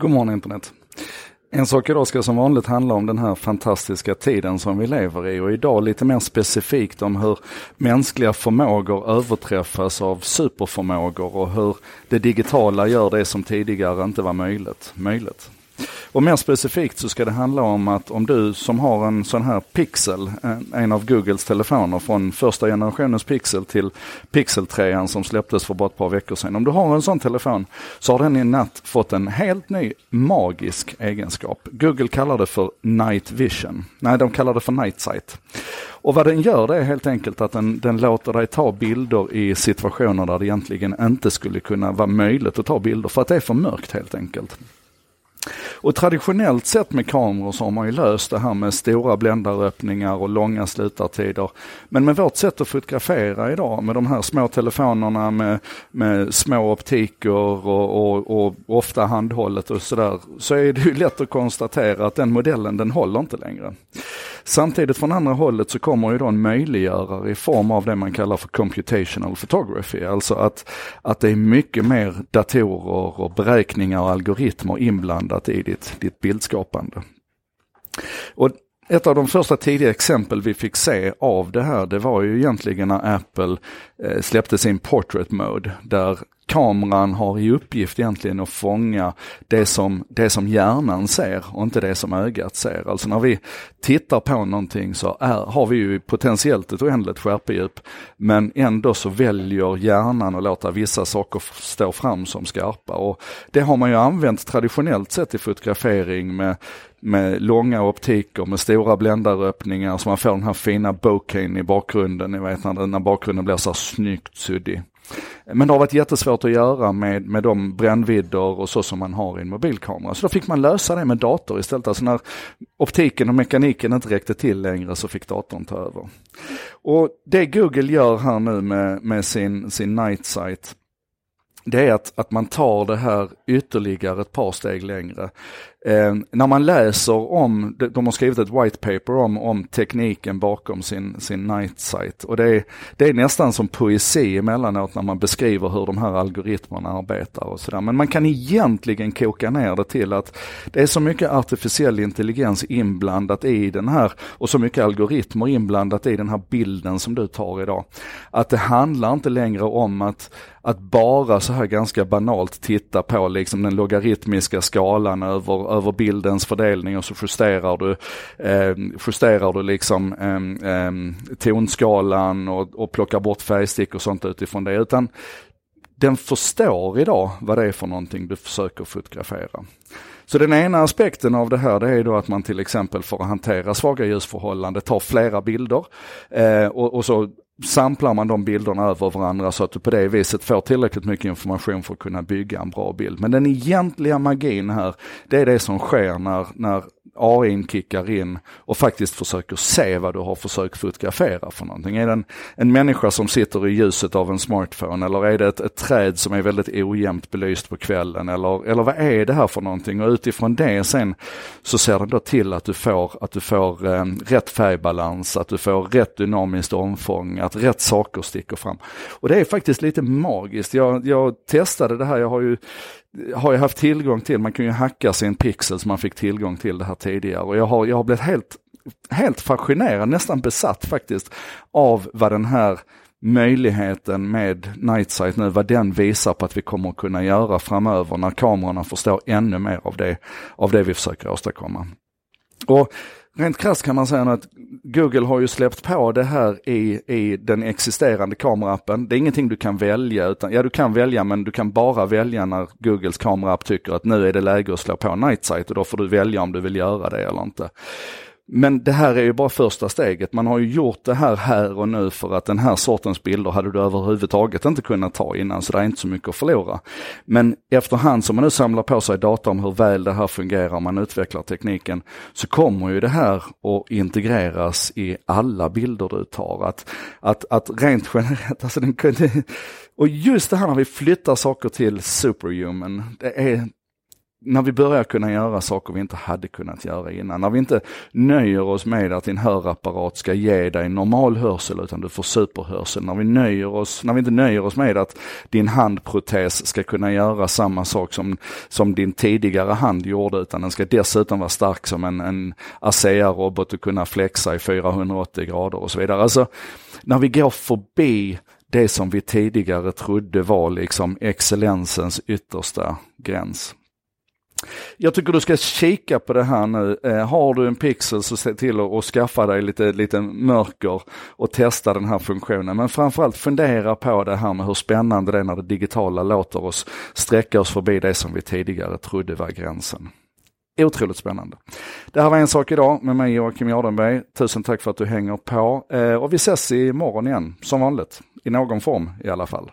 God morgon internet. En sak idag ska som vanligt handla om den här fantastiska tiden som vi lever i och idag lite mer specifikt om hur mänskliga förmågor överträffas av superförmågor och hur det digitala gör det som tidigare inte var möjligt. möjligt. Och mer specifikt så ska det handla om att om du som har en sån här Pixel, eh, en av Googles telefoner från första generationens Pixel till Pixel 3 som släpptes för bara ett par veckor sedan. Om du har en sån telefon så har den i natt fått en helt ny magisk egenskap. Google kallar det för Night Vision. Nej, de kallar det för Night Sight. Och vad den gör det är helt enkelt att den, den låter dig ta bilder i situationer där det egentligen inte skulle kunna vara möjligt att ta bilder för att det är för mörkt helt enkelt. Och traditionellt sett med kameror så har man ju löst det här med stora bländaröppningar och långa slutartider. Men med vårt sätt att fotografera idag med de här små telefonerna med, med små optiker och, och, och ofta handhållet och sådär, så är det ju lätt att konstatera att den modellen den håller inte längre. Samtidigt från andra hållet så kommer ju då en möjliggörare i form av det man kallar för computational photography. Alltså att, att det är mycket mer datorer och beräkningar och algoritmer inblandat i ditt, ditt bildskapande. Och ett av de första tidiga exempel vi fick se av det här, det var ju egentligen när Apple eh, släppte sin Portrait Mode, där kameran har i uppgift egentligen att fånga det som, det som hjärnan ser och inte det som ögat ser. Alltså när vi tittar på någonting så är, har vi ju potentiellt ett oändligt skärpedjup, men ändå så väljer hjärnan att låta vissa saker stå fram som skarpa. Och det har man ju använt traditionellt sett i fotografering med med långa optiker med stora bländaröppningar så man får den här fina bokehen i bakgrunden, ni vet när, när bakgrunden blir så snyggt suddig. Men det har varit jättesvårt att göra med, med de brännvidder och så som man har i en mobilkamera. Så då fick man lösa det med dator istället. Alltså när optiken och mekaniken inte räckte till längre så fick datorn ta över. Och det Google gör här nu med, med sin, sin Night Sight det är att, att man tar det här ytterligare ett par steg längre. Eh, när man läser om, de har skrivit ett white paper om, om tekniken bakom sin, sin night sight. Och det är, det är nästan som poesi emellanåt när man beskriver hur de här algoritmerna arbetar och sådär. Men man kan egentligen koka ner det till att det är så mycket artificiell intelligens inblandat i den här och så mycket algoritmer inblandat i den här bilden som du tar idag. Att det handlar inte längre om att, att bara så här ganska banalt titta på liksom den logaritmiska skalan över över bildens fördelning och så justerar du, eh, justerar du liksom eh, eh, tonskalan och, och plockar bort färgstick och sånt utifrån det. Utan den förstår idag vad det är för någonting du försöker fotografera. Så den ena aspekten av det här det är då att man till exempel för att hantera svaga ljusförhållanden tar flera bilder eh, och, och, så samplar man de bilderna över varandra så att du på det viset får tillräckligt mycket information för att kunna bygga en bra bild. Men den egentliga magin här, det är det som sker när, när AI kickar in och faktiskt försöker se vad du har försökt fotografera för någonting. Är det en, en människa som sitter i ljuset av en smartphone eller är det ett, ett träd som är väldigt ojämnt belyst på kvällen eller, eller vad är det här för någonting? Och utifrån det sen så ser den då till att du får, att du får eh, rätt färgbalans, att du får rätt dynamiskt omfång, att rätt saker sticker fram. Och det är faktiskt lite magiskt. Jag, jag testade det här, jag har ju har jag haft tillgång till, man kan ju hacka sin pixel så man fick tillgång till det här tidigare och jag har, jag har blivit helt, helt fascinerad, nästan besatt faktiskt av vad den här möjligheten med Nightsight nu, vad den visar på att vi kommer att kunna göra framöver när kamerorna förstår ännu mer av det, av det vi försöker åstadkomma. Och Rent krasst kan man säga att Google har ju släppt på det här i, i den existerande kameraappen. Det är ingenting du kan välja, utan ja du kan välja men du kan bara välja när Googles kameraapp tycker att nu är det läge att slå på Night Sight och då får du välja om du vill göra det eller inte. Men det här är ju bara första steget. Man har ju gjort det här här och nu för att den här sortens bilder hade du överhuvudtaget inte kunnat ta innan, så det är inte så mycket att förlora. Men efterhand som man nu samlar på sig data om hur väl det här fungerar, man utvecklar tekniken, så kommer ju det här att integreras i alla bilder du tar. Att, att, att rent generellt, alltså den kunde, och just det här när vi flyttar saker till superhuman, det är när vi börjar kunna göra saker vi inte hade kunnat göra innan. När vi inte nöjer oss med att din hörapparat ska ge dig normal hörsel utan du får superhörsel. När vi, nöjer oss, när vi inte nöjer oss med att din handprotes ska kunna göra samma sak som, som din tidigare hand gjorde utan den ska dessutom vara stark som en, en ASEA-robot och kunna flexa i 480 grader och så vidare. Alltså, när vi går förbi det som vi tidigare trodde var liksom excellensens yttersta gräns. Jag tycker du ska kika på det här nu. Eh, har du en pixel så se till att skaffa dig lite, lite mörker och testa den här funktionen. Men framförallt fundera på det här med hur spännande det är när det digitala låter oss sträcka oss förbi det som vi tidigare trodde var gränsen. Otroligt spännande. Det här var en sak idag med mig Joakim Jardenberg. Tusen tack för att du hänger på. Eh, och vi ses imorgon igen, som vanligt. I någon form i alla fall.